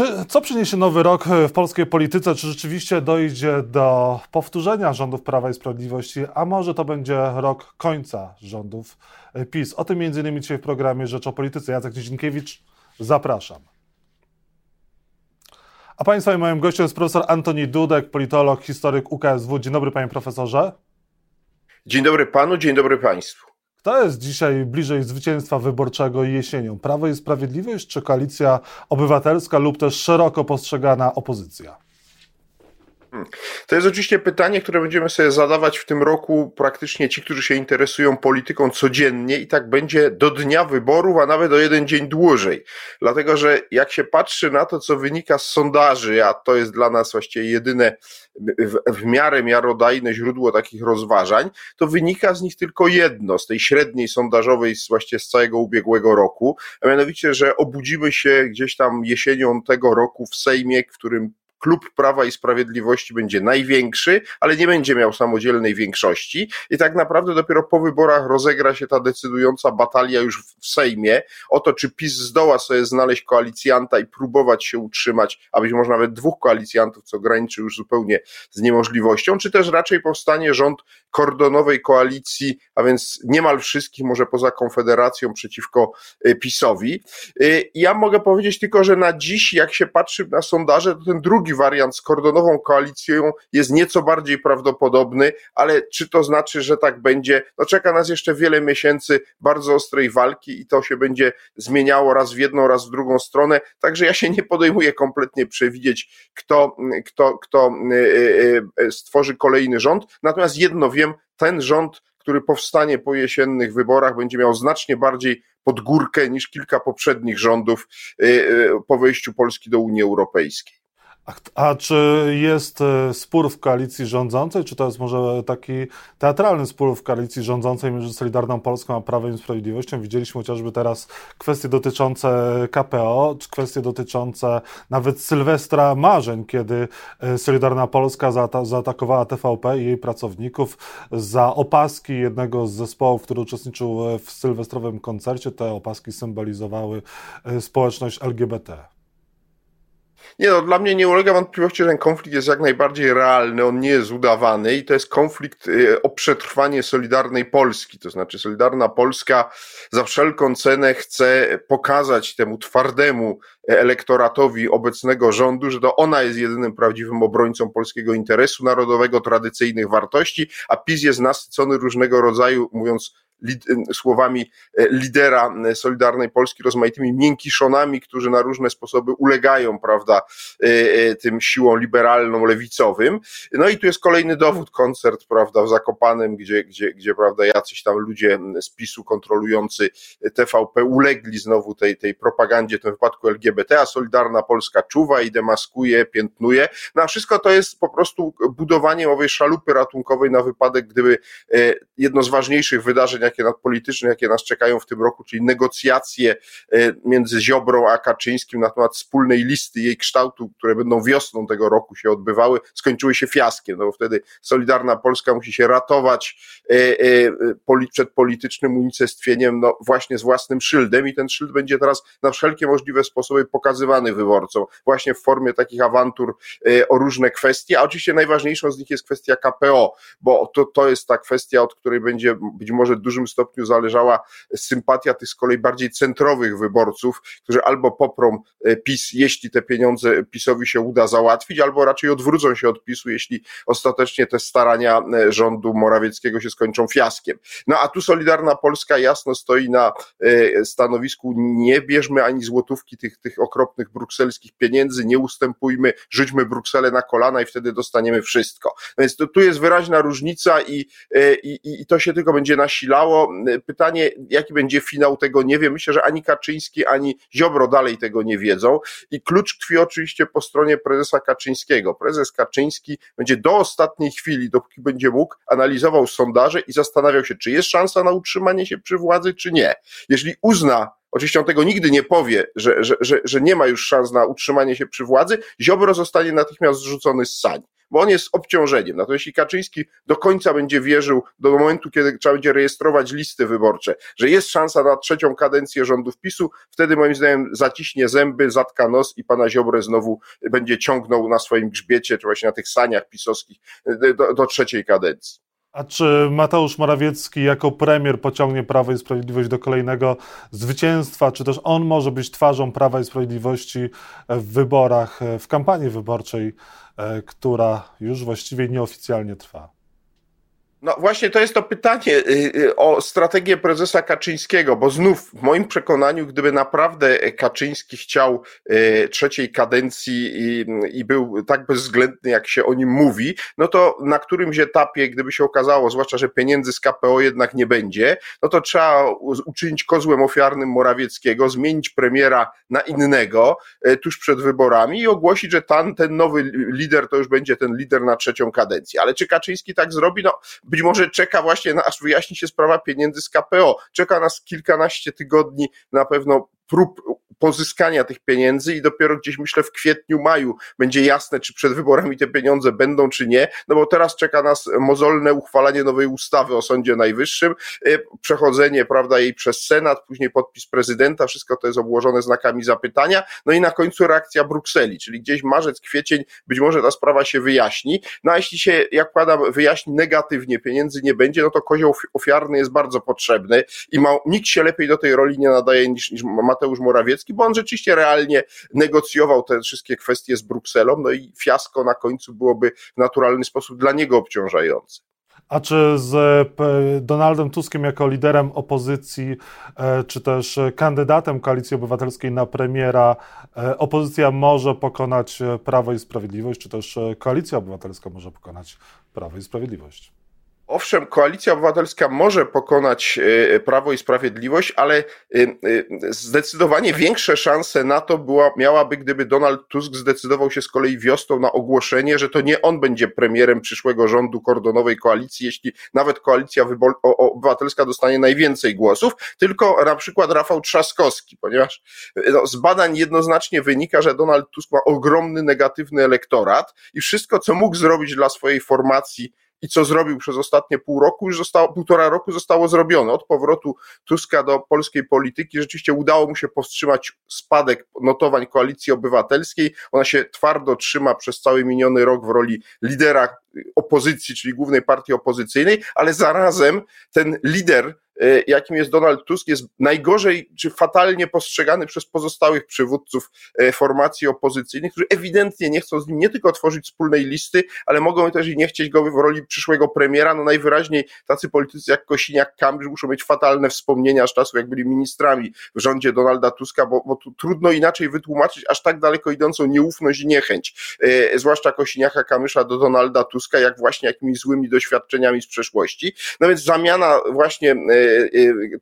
Czy, co przyniesie nowy rok w polskiej polityce? Czy rzeczywiście dojdzie do powtórzenia rządów Prawa i Sprawiedliwości, a może to będzie rok końca rządów PiS? O tym między innymi dzisiaj w programie Rzecz o Polityce. Jacek Dzienkiewicz, zapraszam. A Państwa i moim gościem jest profesor Antoni Dudek, politolog, historyk UKSW. Dzień dobry Panie Profesorze. Dzień dobry Panu, dzień dobry Państwu. Kto jest dzisiaj bliżej zwycięstwa wyborczego jesienią? Prawo i Sprawiedliwość czy Koalicja Obywatelska lub też szeroko postrzegana opozycja? Hmm. To jest oczywiście pytanie, które będziemy sobie zadawać w tym roku praktycznie ci, którzy się interesują polityką codziennie i tak będzie do dnia wyborów, a nawet o jeden dzień dłużej. Dlatego, że jak się patrzy na to, co wynika z sondaży, a to jest dla nas właściwie jedyne w, w miarę miarodajne źródło takich rozważań, to wynika z nich tylko jedno, z tej średniej sondażowej z właściwie z całego ubiegłego roku, a mianowicie, że obudzimy się gdzieś tam jesienią tego roku w Sejmie, w którym klub Prawa i Sprawiedliwości będzie największy, ale nie będzie miał samodzielnej większości i tak naprawdę dopiero po wyborach rozegra się ta decydująca batalia już w Sejmie o to, czy PiS zdoła sobie znaleźć koalicjanta i próbować się utrzymać, a być może nawet dwóch koalicjantów, co graniczy już zupełnie z niemożliwością, czy też raczej powstanie rząd kordonowej koalicji, a więc niemal wszystkich, może poza Konfederacją przeciwko y, PiSowi. Y, ja mogę powiedzieć tylko, że na dziś, jak się patrzy na sondaże, to ten drugi drugi wariant z kordonową koalicją jest nieco bardziej prawdopodobny, ale czy to znaczy, że tak będzie? No czeka nas jeszcze wiele miesięcy bardzo ostrej walki i to się będzie zmieniało raz w jedną, raz w drugą stronę. Także ja się nie podejmuję kompletnie przewidzieć, kto, kto, kto y, y, y, stworzy kolejny rząd. Natomiast jedno wiem, ten rząd który powstanie po jesiennych wyborach, będzie miał znacznie bardziej pod górkę niż kilka poprzednich rządów po wejściu Polski do Unii Europejskiej. A, a, czy jest e, spór w koalicji rządzącej, czy to jest może taki teatralny spór w koalicji rządzącej między Solidarną Polską a Prawem i Sprawiedliwością? Widzieliśmy chociażby teraz kwestie dotyczące KPO, czy kwestie dotyczące nawet Sylwestra Marzeń, kiedy e, Solidarna Polska zaata zaatakowała TVP i jej pracowników za opaski jednego z zespołów, który uczestniczył w sylwestrowym koncercie. Te opaski symbolizowały e, społeczność LGBT. Nie no, dla mnie nie ulega wątpliwości, że ten konflikt jest jak najbardziej realny, on nie jest udawany i to jest konflikt y, o przetrwanie Solidarnej Polski. To znaczy Solidarna Polska za wszelką cenę chce pokazać temu twardemu elektoratowi obecnego rządu, że to ona jest jedynym prawdziwym obrońcą polskiego interesu narodowego, tradycyjnych wartości, a PiS jest nasycony różnego rodzaju, mówiąc słowami e, lidera e, Solidarnej Polski, rozmaitymi miękiszonami, którzy na różne sposoby ulegają, prawda, e, tym siłom liberalną, lewicowym. No i tu jest kolejny dowód, koncert, prawda, w Zakopanem, gdzie, gdzie, gdzie prawda, jacyś tam ludzie z PiSu kontrolujący TVP ulegli znowu tej, tej propagandzie, w tym wypadku LGBT, a Solidarna Polska czuwa i demaskuje, piętnuje. No a wszystko to jest po prostu budowanie owej szalupy ratunkowej na wypadek, gdyby jedno z ważniejszych wydarzeń, jakie nadpolityczne, jakie nas czekają w tym roku, czyli negocjacje e, między Ziobrą a Kaczyńskim na temat wspólnej listy jej kształtu, które będą wiosną tego roku się odbywały, skończyły się fiaskiem, no bo wtedy Solidarna Polska musi się ratować e, e, przed politycznym unicestwieniem, no właśnie z własnym szyldem i ten szyld będzie teraz na wszelkie możliwe sposoby pokazywany wyborcom, właśnie w formie takich awantur o różne kwestie, a oczywiście najważniejszą z nich jest kwestia KPO, bo to, to jest ta kwestia, od której będzie być może dużym dużym stopniu zależała sympatia tych z kolei bardziej centrowych wyborców, którzy albo poprą e, PiS, jeśli te pieniądze PiSowi się uda załatwić, albo raczej odwrócą się od PiSu, jeśli ostatecznie te starania e, rządu Morawieckiego się skończą fiaskiem. No a tu Solidarna Polska jasno stoi na e, stanowisku nie bierzmy ani złotówki tych, tych okropnych brukselskich pieniędzy, nie ustępujmy, rzućmy Brukselę na kolana i wtedy dostaniemy wszystko. Więc to, tu jest wyraźna różnica i, i, i to się tylko będzie nasilało Pytanie, jaki będzie finał, tego nie wiem. Myślę, że ani Kaczyński, ani Ziobro dalej tego nie wiedzą. I klucz tkwi oczywiście po stronie prezesa Kaczyńskiego. Prezes Kaczyński będzie do ostatniej chwili, dopóki będzie mógł, analizował sondaże i zastanawiał się, czy jest szansa na utrzymanie się przy władzy, czy nie. Jeśli uzna, Oczywiście on tego nigdy nie powie, że, że, że, że nie ma już szans na utrzymanie się przy władzy. Ziobro zostanie natychmiast zrzucony z sani bo on jest obciążeniem. Natomiast jeśli Kaczyński do końca będzie wierzył, do momentu, kiedy trzeba będzie rejestrować listy wyborcze, że jest szansa na trzecią kadencję rządów PiSu, wtedy moim zdaniem zaciśnie zęby, zatka nos i pana Ziobrę znowu będzie ciągnął na swoim grzbiecie, czy właśnie na tych saniach pisowskich do, do trzeciej kadencji. A czy Mateusz Morawiecki jako premier pociągnie Prawo i Sprawiedliwość do kolejnego zwycięstwa, czy też on może być twarzą Prawa i Sprawiedliwości w wyborach, w kampanii wyborczej, e, która już właściwie nieoficjalnie trwa? No właśnie to jest to pytanie y, y, o strategię prezesa Kaczyńskiego, bo znów w moim przekonaniu, gdyby naprawdę Kaczyński chciał y, trzeciej kadencji i, i był tak bezwzględny, jak się o nim mówi, no to na którymś etapie, gdyby się okazało, zwłaszcza, że pieniędzy z KPO jednak nie będzie, no to trzeba uczynić kozłem ofiarnym Morawieckiego, zmienić premiera na innego tuż przed wyborami i ogłosić, że ten, ten nowy lider to już będzie ten lider na trzecią kadencję. Ale czy Kaczyński tak zrobi? No być może czeka właśnie, aż wyjaśni się sprawa pieniędzy z KPO. Czeka nas kilkanaście tygodni na pewno prób pozyskania tych pieniędzy i dopiero gdzieś myślę w kwietniu, maju będzie jasne, czy przed wyborami te pieniądze będą, czy nie, no bo teraz czeka nas mozolne uchwalanie nowej ustawy o Sądzie Najwyższym, e, przechodzenie, prawda, jej przez Senat, później podpis prezydenta, wszystko to jest obłożone znakami zapytania, no i na końcu reakcja Brukseli, czyli gdzieś marzec, kwiecień, być może ta sprawa się wyjaśni, no a jeśli się, jak padam, wyjaśni negatywnie, pieniędzy nie będzie, no to kozioł ofiarny jest bardzo potrzebny i ma, nikt się lepiej do tej roli nie nadaje niż, niż Mateusz Morawiecki, bo on rzeczywiście realnie negocjował te wszystkie kwestie z Brukselą, no i fiasko na końcu byłoby w naturalny sposób dla niego obciążające. A czy z e, Donaldem Tuskiem jako liderem opozycji, e, czy też kandydatem Koalicji Obywatelskiej na premiera, e, opozycja może pokonać Prawo i Sprawiedliwość, czy też Koalicja Obywatelska może pokonać Prawo i Sprawiedliwość? Owszem, koalicja obywatelska może pokonać e, Prawo i Sprawiedliwość, ale e, e, zdecydowanie większe szanse na to była, miałaby, gdyby Donald Tusk zdecydował się z kolei wiosną na ogłoszenie, że to nie on będzie premierem przyszłego rządu kordonowej koalicji, jeśli nawet koalicja obywatelska dostanie najwięcej głosów, tylko na przykład Rafał Trzaskowski, ponieważ no, z badań jednoznacznie wynika, że Donald Tusk ma ogromny negatywny elektorat i wszystko, co mógł zrobić dla swojej formacji, i co zrobił przez ostatnie pół roku, już zostało, półtora roku zostało zrobione. Od powrotu Tuska do polskiej polityki rzeczywiście udało mu się powstrzymać spadek notowań koalicji obywatelskiej. Ona się twardo trzyma przez cały miniony rok w roli lidera opozycji, czyli głównej partii opozycyjnej, ale zarazem ten lider jakim jest Donald Tusk, jest najgorzej czy fatalnie postrzegany przez pozostałych przywódców e, formacji opozycyjnych, którzy ewidentnie nie chcą z nim nie tylko tworzyć wspólnej listy, ale mogą też i nie chcieć go w roli przyszłego premiera. No najwyraźniej tacy politycy jak Kosiniak-Kamysz muszą mieć fatalne wspomnienia z czasów, jak byli ministrami w rządzie Donalda Tuska, bo, bo tu trudno inaczej wytłumaczyć aż tak daleko idącą nieufność i niechęć, e, zwłaszcza Kosiniaka Kamysza do Donalda Tuska, jak właśnie jakimiś złymi doświadczeniami z przeszłości. No więc zamiana właśnie Y,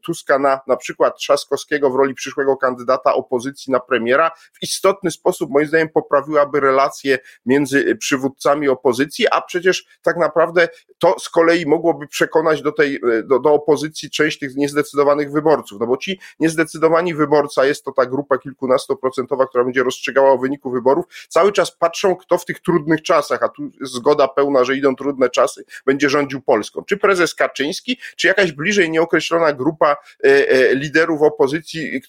Tuska na na przykład Trzaskowskiego w roli przyszłego kandydata opozycji na premiera w istotny sposób moim zdaniem poprawiłaby relacje między przywódcami opozycji, a przecież tak naprawdę to z kolei mogłoby przekonać do tej, do, do opozycji część tych niezdecydowanych wyborców, no bo ci niezdecydowani wyborca, jest to ta grupa kilkunastoprocentowa, która będzie rozstrzygała o wyniku wyborów, cały czas patrzą, kto w tych trudnych czasach, a tu zgoda pełna, że idą trudne czasy, będzie rządził Polską. Czy prezes Kaczyński, czy jakaś bliżej nieokreślona określona grupa e, e, liderów opozycji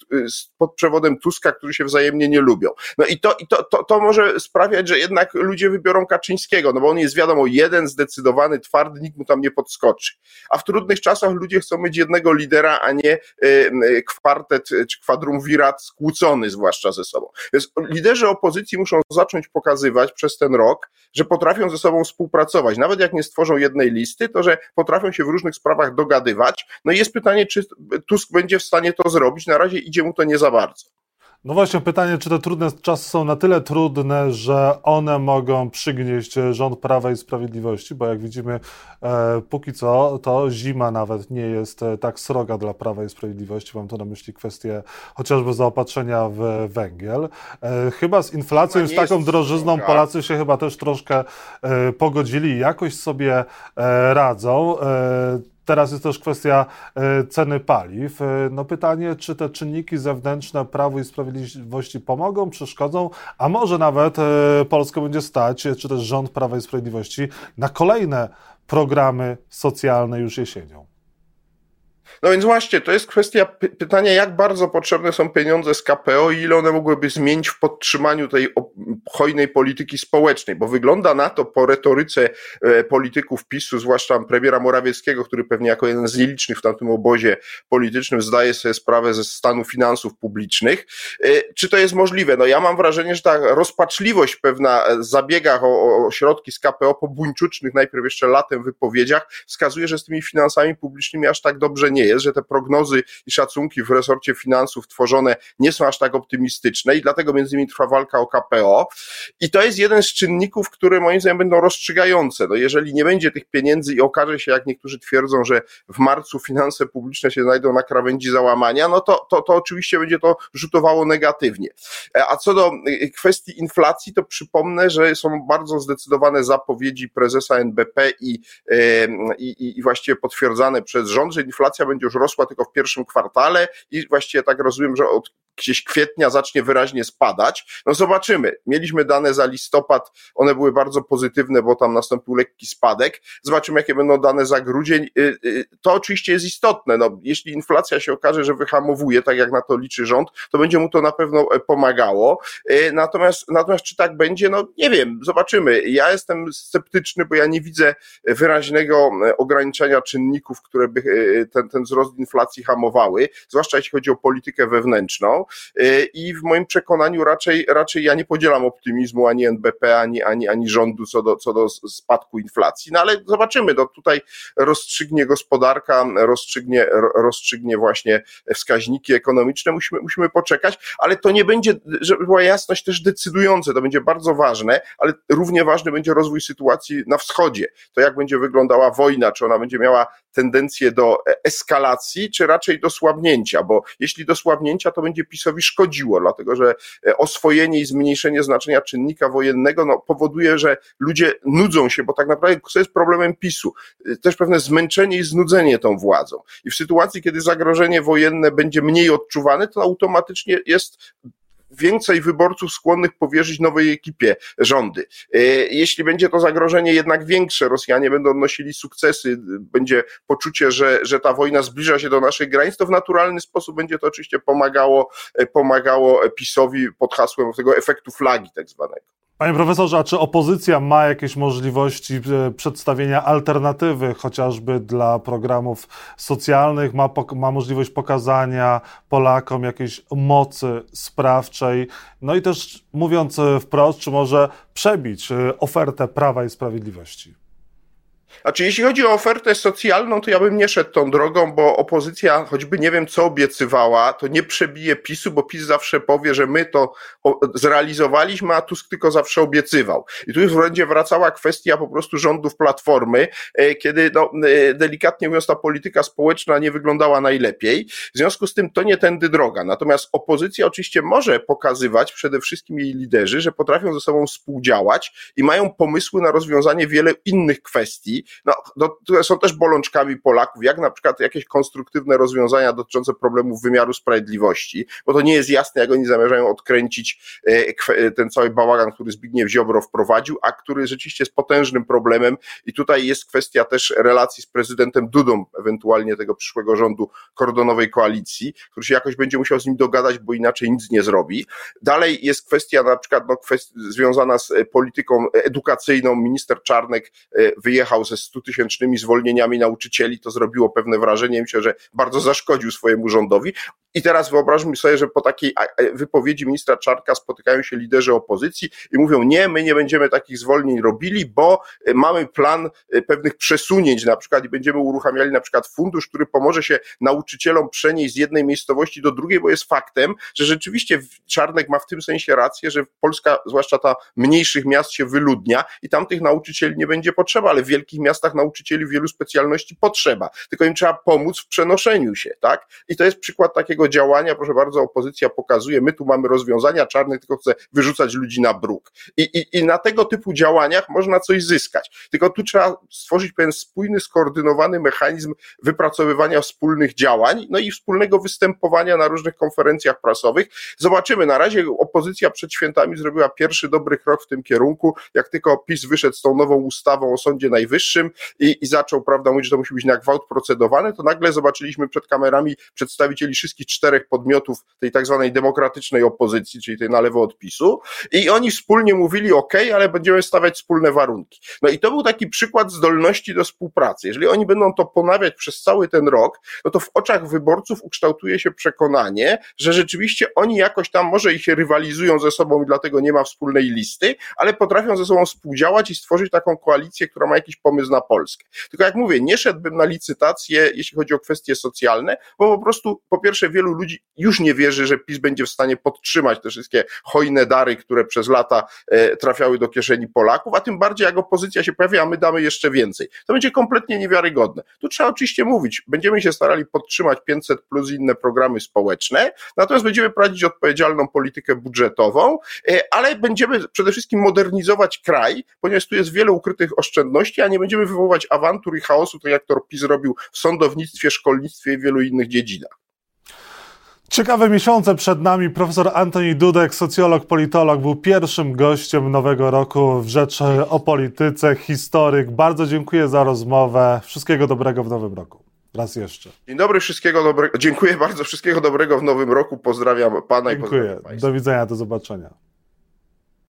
pod przewodem Tuska, którzy się wzajemnie nie lubią. No i to, i to, to, to może sprawiać, że jednak ludzie wybiorą Kaczyńskiego, no bo on jest wiadomo jeden, zdecydowany, twardy, nikt mu tam nie podskoczy. A w trudnych czasach ludzie chcą mieć jednego lidera, a nie e, kwartet czy kwadrumvirat skłócony zwłaszcza ze sobą. Więc liderzy opozycji muszą zacząć pokazywać przez ten rok, że potrafią ze sobą współpracować. Nawet jak nie stworzą jednej listy, to że potrafią się w różnych sprawach dogadywać. No i jest pytanie, czy Tusk będzie w stanie to zrobić. Na razie idzie mu to nie za bardzo. No właśnie, pytanie, czy te trudne czasy są na tyle trudne, że one mogą przygnieść rząd Prawa i Sprawiedliwości, bo jak widzimy, e, póki co, to zima nawet nie jest e, tak sroga dla Prawa i Sprawiedliwości. Mam tu na myśli kwestię chociażby zaopatrzenia w węgiel. E, chyba z inflacją i z taką drożyzną sroga. Polacy się chyba też troszkę e, pogodzili i jakoś sobie e, radzą. E, teraz jest też kwestia ceny paliw. No pytanie, czy te czynniki zewnętrzne Prawu i Sprawiedliwości pomogą, przeszkodzą, a może nawet Polskę będzie stać, czy też rząd Prawa i Sprawiedliwości na kolejne programy socjalne już jesienią. No więc właśnie, to jest kwestia pytania, jak bardzo potrzebne są pieniądze z KPO i ile one mogłyby zmienić w podtrzymaniu tej hojnej polityki społecznej, bo wygląda na to po retoryce e, polityków PiSu, zwłaszcza premiera Morawieckiego, który pewnie jako jeden z nielicznych w tamtym obozie politycznym zdaje sobie sprawę ze stanu finansów publicznych. E, czy to jest możliwe? No ja mam wrażenie, że ta rozpaczliwość pewna w zabiegach o, o środki z KPO po buńczucznych najpierw jeszcze latem wypowiedziach wskazuje, że z tymi finansami publicznymi aż tak dobrze nie jest, że te prognozy i szacunki w resorcie finansów tworzone nie są aż tak optymistyczne i dlatego między innymi trwa walka o KPO. I to jest jeden z czynników, które moim zdaniem będą rozstrzygające. No jeżeli nie będzie tych pieniędzy i okaże się, jak niektórzy twierdzą, że w marcu finanse publiczne się znajdą na krawędzi załamania, no to, to, to oczywiście będzie to rzutowało negatywnie. E, a co do y, kwestii inflacji, to przypomnę, że są bardzo zdecydowane zapowiedzi prezesa NBP i, i, i właściwie potwierdzane przez rząd, że inflacja będzie już rosła tylko w pierwszym kwartale i właściwie tak rozumiem, że od gdzieś kwietnia zacznie wyraźnie spadać. No zobaczymy. Mieliśmy dane za listopad, one były bardzo pozytywne, bo tam nastąpił lekki spadek. Zobaczymy, jakie będą dane za grudzień. Y, y, to oczywiście jest istotne. No, jeśli inflacja się okaże, że wyhamowuje, tak jak na to liczy rząd, to będzie mu to na pewno e, pomagało. Y, natomiast, natomiast czy tak będzie? No nie wiem, zobaczymy. Ja jestem sceptyczny, bo ja nie widzę wyraźnego e, ograniczenia czynników, które by e, ten, ten wzrost inflacji hamowały, zwłaszcza jeśli chodzi o politykę wewnętrzną. Y, i w moim przekonaniu raczej, raczej ja nie podzielam optymizmu ani NBP, ani, ani, ani rządu co do, co do spadku inflacji, no ale zobaczymy, no tutaj rozstrzygnie gospodarka, rozstrzygnie, rozstrzygnie właśnie wskaźniki ekonomiczne, musimy, musimy poczekać, ale to nie będzie, żeby była jasność, też decydujące, to będzie bardzo ważne, ale równie ważny będzie rozwój sytuacji na wschodzie, to jak będzie wyglądała wojna, czy ona będzie miała tendencję do eskalacji, czy raczej do słabnięcia, bo jeśli do słabnięcia, to będzie PiSowi szkodziło, dlatego że e, oswojenie i zmniejszenie znaczenia czynnika wojennego no, powoduje, że ludzie nudzą się, bo tak naprawdę co jest problemem PiSu? E, też pewne zmęczenie i znudzenie tą władzą. I w sytuacji, kiedy zagrożenie wojenne będzie mniej odczuwane, to automatycznie jest więcej wyborców skłonnych powierzyć nowej ekipie rządy. E, jeśli będzie to zagrożenie jednak większe, Rosjanie będą odnosili sukcesy, będzie poczucie, że, że ta wojna zbliża się do naszych granic, to w naturalny sposób będzie to oczywiście pomagało, pomagało PiSowi pod hasłem tego efektu flagi tak zwanego. Panie profesorze, a czy opozycja ma jakieś możliwości e, przedstawienia alternatywy chociażby dla programów socjalnych? Ma, ma możliwość pokazania Polakom jakiejś mocy sprawczej? No i też mówiąc e, wprost, czy może przebić e, ofertę Prawa i Sprawiedliwości? Znaczy, jeśli chodzi o ofertę socjalną, to ja bym nie szedł tą drogą, bo opozycja, choćby nie wiem co obiecywała, to nie przebije PiSu, bo PiS zawsze powie, że my to zrealizowaliśmy, a Tusk tylko zawsze obiecywał. I tu już będzie wracała kwestia po prostu rządów Platformy, e, kiedy no, e, delikatnie mówiąc ta polityka społeczna nie wyglądała najlepiej. W związku z tym to nie tędy droga. Natomiast opozycja oczywiście może pokazywać, przede wszystkim jej liderzy, że potrafią ze sobą współdziałać i mają pomysły na rozwiązanie wiele innych kwestii, no, no, które są też bolączkami Polaków, jak na przykład jakieś konstruktywne rozwiązania dotyczące problemów wymiaru sprawiedliwości, bo to nie jest jasne, jak oni zamierzają odkręcić e, e, ten cały bałagan, który Zbigniew Ziobro wprowadził, a który rzeczywiście jest potężnym problemem i tutaj jest kwestia też relacji z prezydentem Dudą, ewentualnie tego przyszłego rządu kordonowej koalicji, który się jakoś będzie musiał z nim dogadać, bo inaczej nic nie zrobi. Dalej jest kwestia na przykład no, związana z e, polityką edukacyjną. Minister Czarnek wyjechał ze 100 tysięcznymi zwolnieniami nauczycieli, to zrobiło pewne wrażenie, myślę, że bardzo zaszkodził swojemu rządowi. I teraz wyobraźmy sobie, że po takiej wypowiedzi ministra Czarka spotykają się liderzy opozycji i mówią, nie, my nie będziemy takich zwolnień robili, bo e, mamy plan e, pewnych przesunięć na przykład i będziemy uruchamiali na przykład fundusz, który pomoże się nauczycielom przenieść z jednej miejscowości do drugiej, bo jest faktem, że rzeczywiście Czarnek ma w tym sensie rację, że Polska, zwłaszcza ta mniejszych miast się wyludnia i tam tych nauczycieli nie będzie potrzeba, ale w wielkich polskich miastach nauczycieli wielu specjalności potrzeba, tylko im trzeba pomóc w przenoszeniu się, tak? I to jest przykład takiego działania, proszę bardzo, opozycja pokazuje, my tu mamy rozwiązania czarne, tylko chce wyrzucać ludzi na bruk. I, i, I na tego typu działaniach można coś zyskać. Tylko tu trzeba stworzyć pewien spójny, skoordynowany mechanizm wypracowywania wspólnych działań, no i wspólnego występowania na różnych konferencjach prasowych. Zobaczymy, na razie opozycja przed świętami zrobiła pierwszy dobry krok w tym kierunku, jak tylko PiS wyszedł z tą nową ustawą o Sądzie Najwyższym i, i zaczął, prawda, mówić, że to musi być na gwałt procedowane, to nagle zobaczyliśmy przed kamerami przedstawicieli wszystkich czterech podmiotów tej tak zwanej demokratycznej opozycji, czyli tej na lewo od PiSu i oni wspólnie mówili, ok, ale będziemy stawiać wspólne warunki. No i to był taki przykład zdolności do współpracy. Jeżeli oni będą to ponawiać przez cały ten rok, no to w oczach wyborców ukształtuje się przekonanie, że rzeczywiście oni jakoś tam może ich rywalizują ze sobą i dlatego nie ma wspólnej listy, ale potrafią ze sobą współdziałać i stworzyć taką koalicję, która ma jakiś pomysł na Polskę. Tylko jak mówię, nie szedłbym na licytację, jeśli chodzi o kwestie socjalne, bo po prostu po pierwsze wielu ludzi już nie wierzy, że PiS będzie w stanie podtrzymać te wszystkie hojne dary, które przez lata e, trafiały do kieszeni Polaków, a tym bardziej jak opozycja się pojawia, a my damy jeszcze więcej. To będzie kompletnie niewiarygodne. Tu trzeba oczywiście mówić, będziemy się starali podtrzymać 500 plus inne programy społeczne, natomiast będziemy prowadzić odpowiedzialną politykę budżetową, e, ale będziemy przede wszystkim modernizować kraj, ponieważ tu jest wiele ukrytych oszczędności, a nie będziemy wywoływać awantur i chaosu, tak jak to PiS robił w sądownictwie, szkolnictwie i wielu innych dziedzinach. Ciekawe miesiące przed nami. Profesor Antoni Dudek, socjolog, politolog, był pierwszym gościem nowego roku w Rzeczy o Polityce, historyk. Bardzo dziękuję za rozmowę. Wszystkiego dobrego w nowym roku. Raz jeszcze. Dzień dobry, wszystkiego dobrego. Dziękuję bardzo, wszystkiego dobrego w nowym roku. Pozdrawiam pana dziękuję. i pozdrawiam państwa. Do widzenia, do zobaczenia.